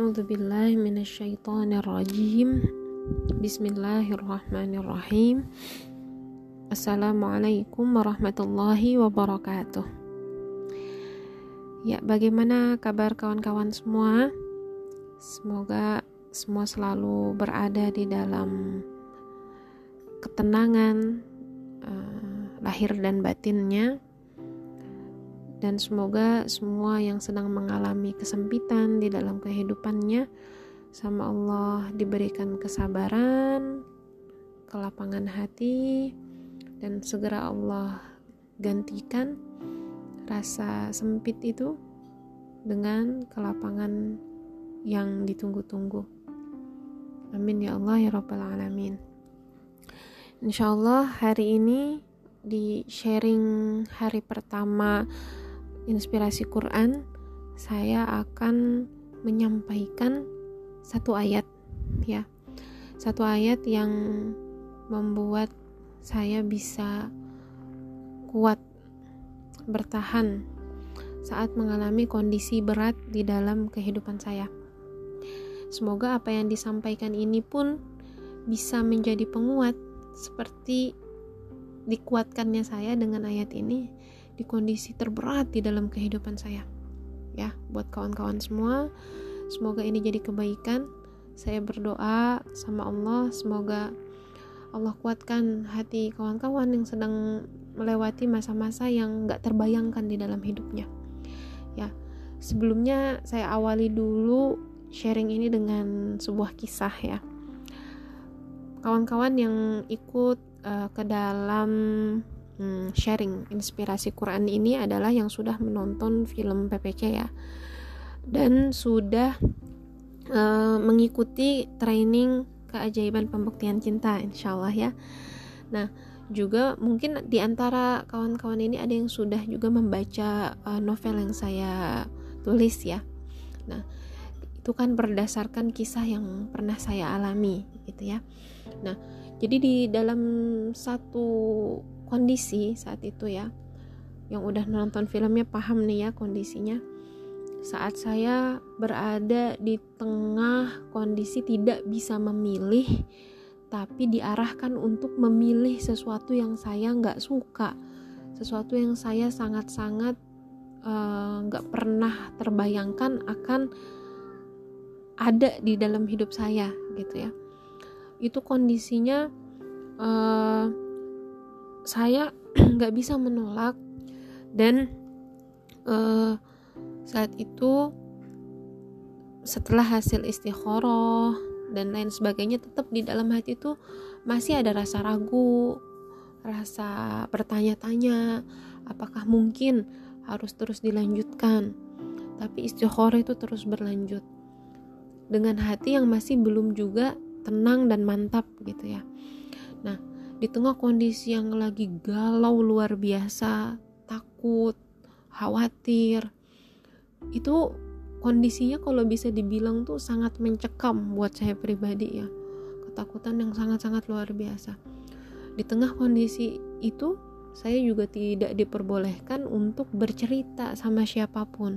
A'udzu billahi minasyaitonir rajim. Bismillahirrahmanirrahim. Assalamualaikum warahmatullahi wabarakatuh. Ya, bagaimana kabar kawan-kawan semua? Semoga semua selalu berada di dalam ketenangan uh, lahir dan batinnya dan semoga semua yang sedang mengalami kesempitan di dalam kehidupannya sama Allah diberikan kesabaran, kelapangan hati dan segera Allah gantikan rasa sempit itu dengan kelapangan yang ditunggu-tunggu. Amin ya Allah ya Rabbal Alamin. Insya Allah hari ini di sharing hari pertama inspirasi Quran, saya akan menyampaikan satu ayat ya. Satu ayat yang membuat saya bisa kuat bertahan saat mengalami kondisi berat di dalam kehidupan saya. Semoga apa yang disampaikan ini pun bisa menjadi penguat seperti dikuatkannya saya dengan ayat ini di kondisi terberat di dalam kehidupan saya. Ya, buat kawan-kawan semua, semoga ini jadi kebaikan. Saya berdoa sama Allah, semoga Allah kuatkan hati kawan-kawan yang sedang melewati masa-masa yang gak terbayangkan di dalam hidupnya. Ya, sebelumnya saya awali dulu sharing ini dengan sebuah kisah ya. Kawan-kawan yang ikut uh, ke dalam hmm, sharing inspirasi Quran ini adalah yang sudah menonton film PPC ya. Dan sudah uh, mengikuti training keajaiban pembuktian cinta insyaallah ya. Nah juga mungkin di antara kawan-kawan ini ada yang sudah juga membaca uh, novel yang saya tulis ya. Nah itu kan berdasarkan kisah yang pernah saya alami gitu ya. Nah jadi di dalam satu kondisi saat itu ya. Yang udah nonton filmnya paham nih ya kondisinya. Saat saya berada di tengah kondisi tidak bisa memilih tapi diarahkan untuk memilih sesuatu yang saya nggak suka. Sesuatu yang saya sangat-sangat eh, nggak uh, pernah terbayangkan akan ada di dalam hidup saya gitu ya. Itu kondisinya uh, saya nggak bisa menolak. Dan uh, saat itu setelah hasil istikharah dan lain sebagainya tetap di dalam hati itu masih ada rasa ragu rasa bertanya-tanya apakah mungkin harus terus dilanjutkan? Tapi istikharah itu terus berlanjut dengan hati yang masih belum juga tenang dan mantap gitu ya. Nah di tengah kondisi yang lagi galau luar biasa, takut, khawatir, itu kondisinya kalau bisa dibilang tuh sangat mencekam buat saya pribadi ya. Ketakutan yang sangat-sangat luar biasa. Di tengah kondisi itu, saya juga tidak diperbolehkan untuk bercerita sama siapa pun.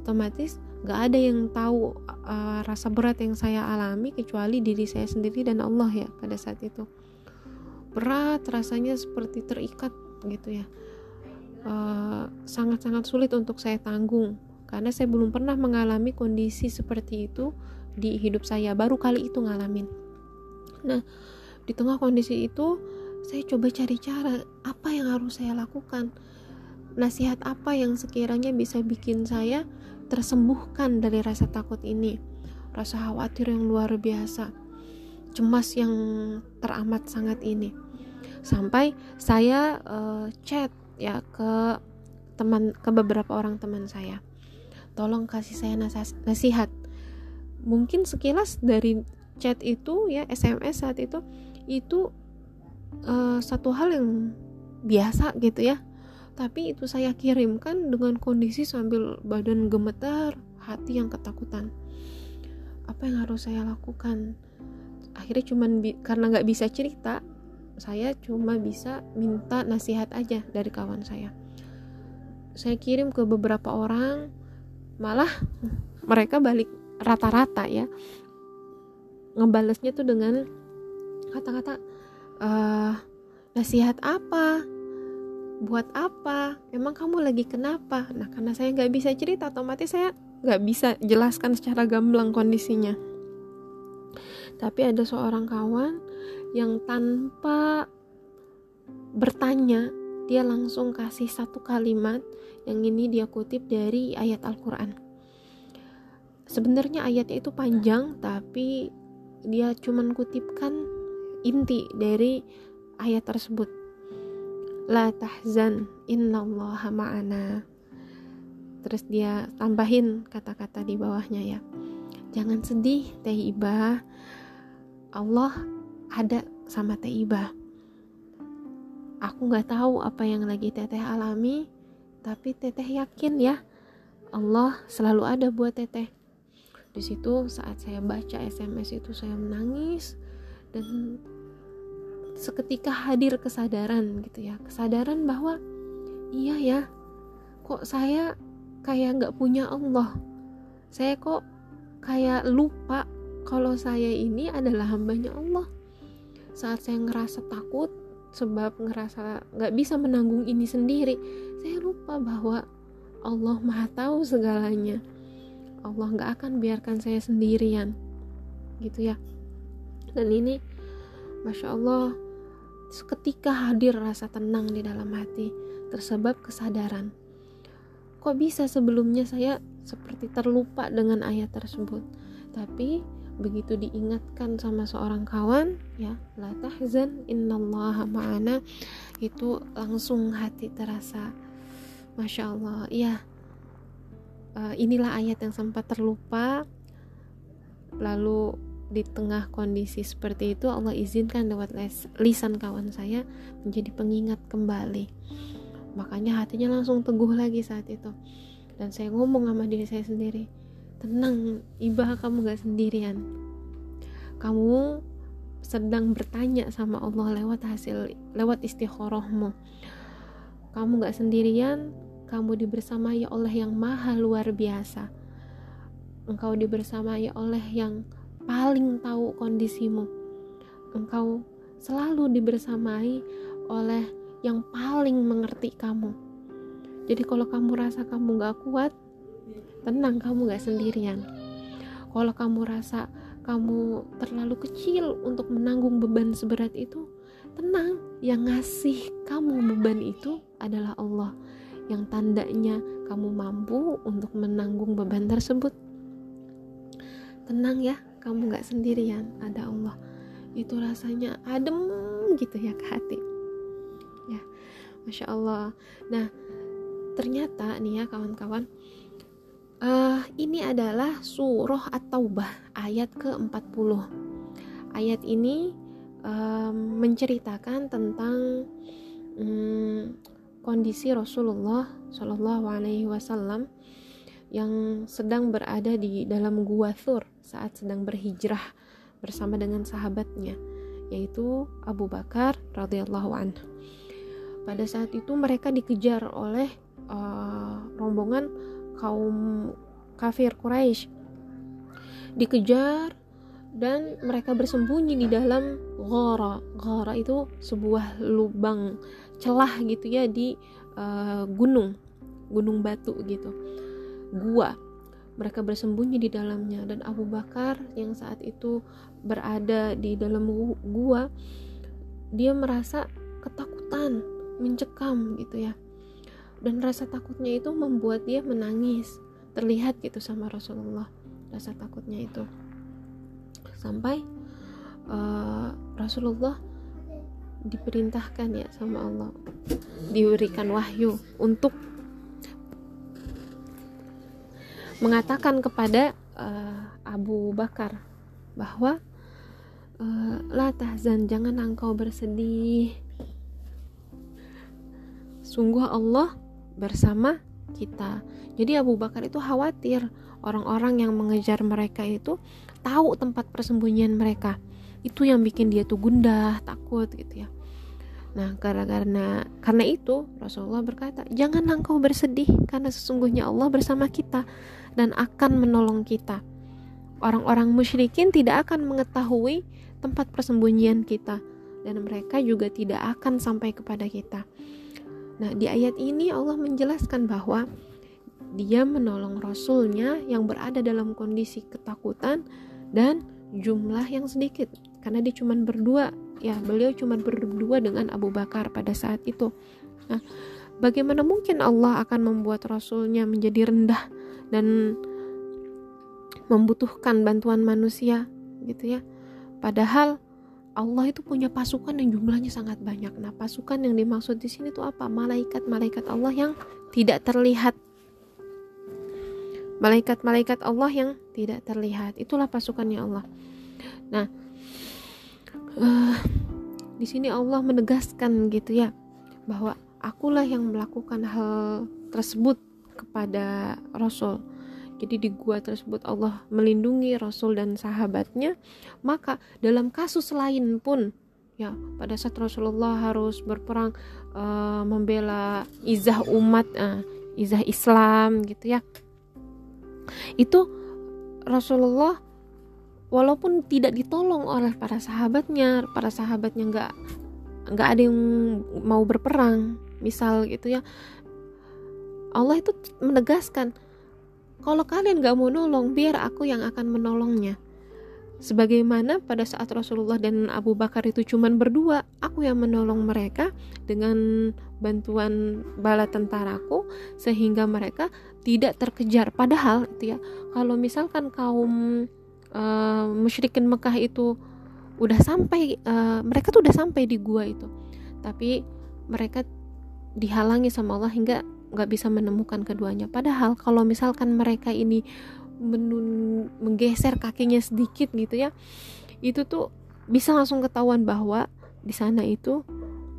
Otomatis gak ada yang tahu uh, rasa berat yang saya alami kecuali diri saya sendiri dan Allah ya pada saat itu berat rasanya seperti terikat gitu ya. Eh, sangat-sangat uh, sulit untuk saya tanggung karena saya belum pernah mengalami kondisi seperti itu di hidup saya baru kali itu ngalamin. Nah di tengah kondisi itu saya coba cari cara apa yang harus saya lakukan? Nasihat apa yang sekiranya bisa bikin saya tersembuhkan dari rasa takut ini? Rasa khawatir yang luar biasa cemas yang teramat sangat ini sampai saya uh, chat ya ke teman ke beberapa orang teman saya. Tolong kasih saya nasihat. Mungkin sekilas dari chat itu ya SMS saat itu itu uh, satu hal yang biasa gitu ya. Tapi itu saya kirimkan dengan kondisi sambil badan gemetar hati yang ketakutan. Apa yang harus saya lakukan? Akhirnya cuman karena nggak bisa cerita saya cuma bisa minta nasihat aja dari kawan saya. Saya kirim ke beberapa orang malah mereka balik rata-rata ya. Ngebalesnya tuh dengan kata-kata uh, nasihat apa? Buat apa? Emang kamu lagi kenapa? Nah karena saya nggak bisa cerita otomatis saya nggak bisa jelaskan secara gamblang kondisinya tapi ada seorang kawan yang tanpa bertanya dia langsung kasih satu kalimat yang ini dia kutip dari ayat Al-Quran. Sebenarnya ayatnya itu panjang tapi dia cuman kutipkan inti dari ayat tersebut. La tahzan innallaha ma'ana. Terus dia tambahin kata-kata di bawahnya ya. Jangan sedih teh ibah Allah ada sama teh aku nggak tahu apa yang lagi teteh alami tapi teteh yakin ya Allah selalu ada buat teteh. Di situ saat saya baca SMS itu saya menangis dan seketika hadir kesadaran gitu ya. Kesadaran bahwa iya ya kok saya kayak nggak punya Allah? Saya kok kayak lupa kalau saya ini adalah hambanya Allah. Saat saya ngerasa takut sebab ngerasa nggak bisa menanggung ini sendiri saya lupa bahwa Allah maha tahu segalanya. Allah nggak akan biarkan saya sendirian. Gitu ya. Dan ini masya Allah seketika hadir rasa tenang di dalam hati tersebab kesadaran. Kok bisa sebelumnya saya seperti terlupa dengan ayat tersebut. Tapi begitu diingatkan sama seorang kawan ya la tahzan innallaha ma'ana itu langsung hati terasa masya Allah. Ya inilah ayat yang sempat terlupa. Lalu di tengah kondisi seperti itu Allah izinkan lewat lisan kawan saya menjadi pengingat kembali. Makanya hatinya langsung teguh lagi saat itu dan saya ngomong sama diri saya sendiri tenang ibah kamu gak sendirian kamu sedang bertanya sama Allah lewat hasil lewat istikharahmu kamu gak sendirian kamu dibersamai oleh yang maha luar biasa. Engkau dibersamai oleh yang paling tahu kondisimu. Engkau selalu dibersamai oleh yang paling mengerti kamu. Jadi kalau kamu rasa kamu gak kuat, tenang kamu gak sendirian. Kalau kamu rasa kamu terlalu kecil untuk menanggung beban seberat itu, tenang, yang ngasih kamu beban itu adalah Allah yang tandanya kamu mampu untuk menanggung beban tersebut. Tenang ya, kamu gak sendirian, ada Allah. Itu rasanya adem gitu ya ke hati. Ya, masya Allah. Nah, ternyata nih ya kawan-kawan, uh, ini adalah surah At-Taubah ayat ke-40. Ayat ini um, menceritakan tentang um, kondisi Rasulullah Shallallahu Alaihi Wasallam yang sedang berada di dalam gua Thur saat sedang berhijrah bersama dengan sahabatnya yaitu Abu Bakar radhiyallahu anhu. Pada saat itu mereka dikejar oleh uh, rombongan kaum kafir Quraisy. Dikejar dan mereka bersembunyi di dalam ghara. Ghara itu sebuah lubang celah gitu ya di uh, gunung gunung batu gitu gua mereka bersembunyi di dalamnya dan Abu Bakar yang saat itu berada di dalam gua dia merasa ketakutan mencekam gitu ya dan rasa takutnya itu membuat dia menangis terlihat gitu sama Rasulullah rasa takutnya itu. Sampai uh, Rasulullah diperintahkan ya sama Allah diberikan wahyu untuk mengatakan kepada uh, Abu Bakar bahwa uh, la tahzan jangan engkau bersedih. Sungguh Allah bersama kita jadi Abu Bakar itu khawatir orang-orang yang mengejar mereka itu tahu tempat persembunyian mereka itu yang bikin dia tuh gundah takut gitu ya Nah, karena karena itu Rasulullah berkata, "Jangan engkau bersedih karena sesungguhnya Allah bersama kita dan akan menolong kita." orang-orang musyrikin tidak akan mengetahui tempat persembunyian kita dan mereka juga tidak akan sampai kepada kita. Nah, di ayat ini Allah menjelaskan bahwa dia menolong rasulnya yang berada dalam kondisi ketakutan dan jumlah yang sedikit. Karena dia cuma berdua ya beliau cuma berdua dengan Abu Bakar pada saat itu. Nah bagaimana mungkin Allah akan membuat rasulnya menjadi rendah dan membutuhkan bantuan manusia gitu ya? Padahal Allah itu punya pasukan yang jumlahnya sangat banyak. Nah, pasukan yang dimaksud di sini itu apa? Malaikat-malaikat Allah yang tidak terlihat. Malaikat-malaikat Allah yang tidak terlihat. Itulah pasukannya Allah. Nah, uh, di sini Allah menegaskan gitu ya bahwa akulah yang melakukan hal tersebut kepada Rasul jadi di gua tersebut Allah melindungi Rasul dan sahabatnya maka dalam kasus lain pun ya pada saat Rasulullah harus berperang uh, membela izah umat uh, izah Islam gitu ya. Itu Rasulullah walaupun tidak ditolong oleh para sahabatnya para sahabatnya nggak nggak ada yang mau berperang misal gitu ya. Allah itu menegaskan kalau kalian gak mau nolong, biar aku yang akan menolongnya. Sebagaimana pada saat Rasulullah dan Abu Bakar itu cuman berdua, aku yang menolong mereka dengan bantuan bala tentaraku sehingga mereka tidak terkejar. Padahal itu ya, kalau misalkan kaum uh, musyrikin Mekah itu udah sampai uh, mereka tuh udah sampai di gua itu. Tapi mereka dihalangi sama Allah hingga nggak bisa menemukan keduanya. Padahal kalau misalkan mereka ini menun menggeser kakinya sedikit gitu ya itu tuh bisa langsung ketahuan bahwa di sana itu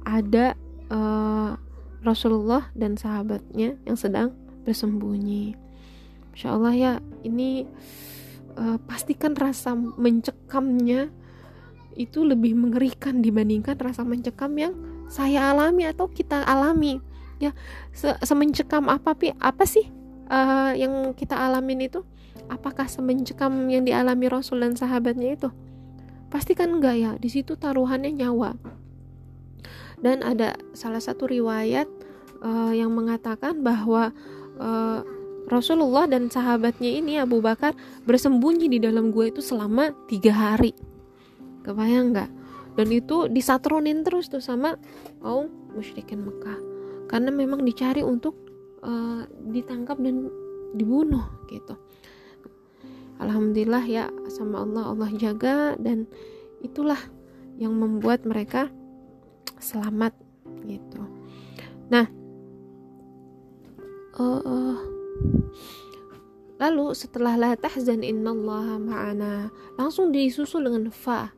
ada uh, Rasulullah dan sahabatnya yang sedang bersembunyi. Insya Allah ya ini uh, pastikan rasa mencekamnya itu lebih mengerikan dibandingkan rasa mencekam yang saya alami atau kita alami ya se semencekam apa pi? Apa sih uh, yang kita alamin itu? Apakah semencekam yang dialami Rasul dan sahabatnya itu? Pasti kan enggak ya? Di situ taruhannya nyawa. Dan ada salah satu riwayat uh, yang mengatakan bahwa uh, Rasulullah dan sahabatnya ini Abu Bakar bersembunyi di dalam gua itu selama tiga hari. Kebayang nggak dan itu disatronin terus tuh sama kaum musyrikin Mekah karena memang dicari untuk uh, ditangkap dan dibunuh gitu. Alhamdulillah ya sama Allah Allah jaga dan itulah yang membuat mereka selamat gitu. Nah uh, lalu setelah la tahzan innallaha ma'ana langsung disusul dengan fa.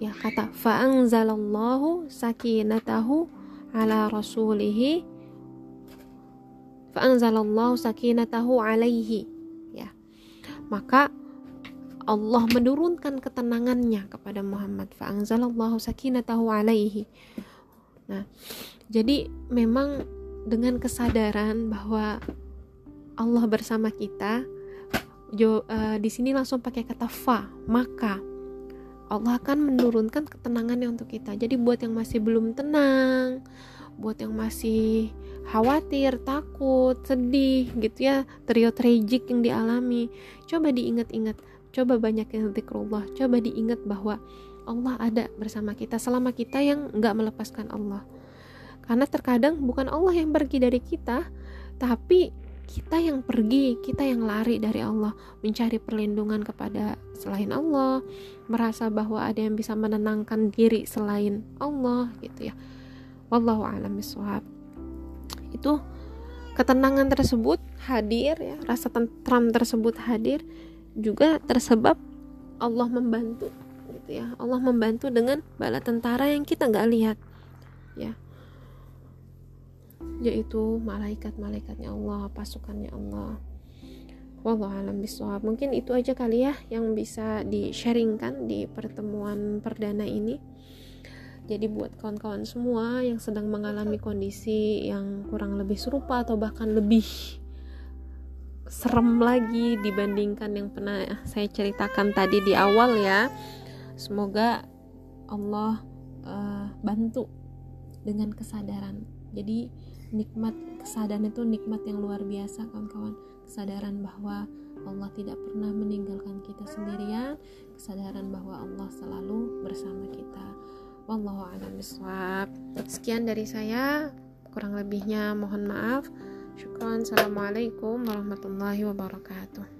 Ya kata fa anzalallahu sakinatahu ala rasulihi fa'anzalallahu sakinatahu alaihi. Ya. Maka Allah menurunkan ketenangannya kepada Muhammad fa'anzalallahu sakinatahu alaihi. Nah jadi memang dengan kesadaran bahwa Allah bersama kita jo, uh, di sini langsung pakai kata fa maka Allah akan menurunkan ketenangannya untuk kita jadi buat yang masih belum tenang buat yang masih khawatir, takut, sedih gitu ya, trio tragic yang dialami. Coba diingat-ingat, coba banyak yang zikrullah, coba diingat bahwa Allah ada bersama kita selama kita yang nggak melepaskan Allah. Karena terkadang bukan Allah yang pergi dari kita, tapi kita yang pergi, kita yang lari dari Allah, mencari perlindungan kepada selain Allah, merasa bahwa ada yang bisa menenangkan diri selain Allah gitu ya. Wallahu alam bisawab itu ketenangan tersebut hadir ya. Rasa tentram tersebut hadir juga tersebab Allah membantu gitu ya. Allah membantu dengan bala tentara yang kita nggak lihat ya yaitu malaikat-malaikatnya Allah pasukannya Allah Wallahu alam bisawab. Mungkin itu aja kali ya yang bisa di sharingkan di pertemuan perdana ini. Jadi buat kawan-kawan semua yang sedang mengalami kondisi yang kurang lebih serupa atau bahkan lebih serem lagi dibandingkan yang pernah saya ceritakan tadi di awal ya semoga Allah uh, bantu dengan kesadaran jadi nikmat kesadaran itu nikmat yang luar biasa kawan-kawan. Kesadaran bahwa Allah tidak pernah meninggalkan kita sendirian. Kesadaran bahwa Allah selalu bersama kita. Wallahu a'lam bishawab. Sekian dari saya. Kurang lebihnya mohon maaf. Syukran. Assalamualaikum warahmatullahi wabarakatuh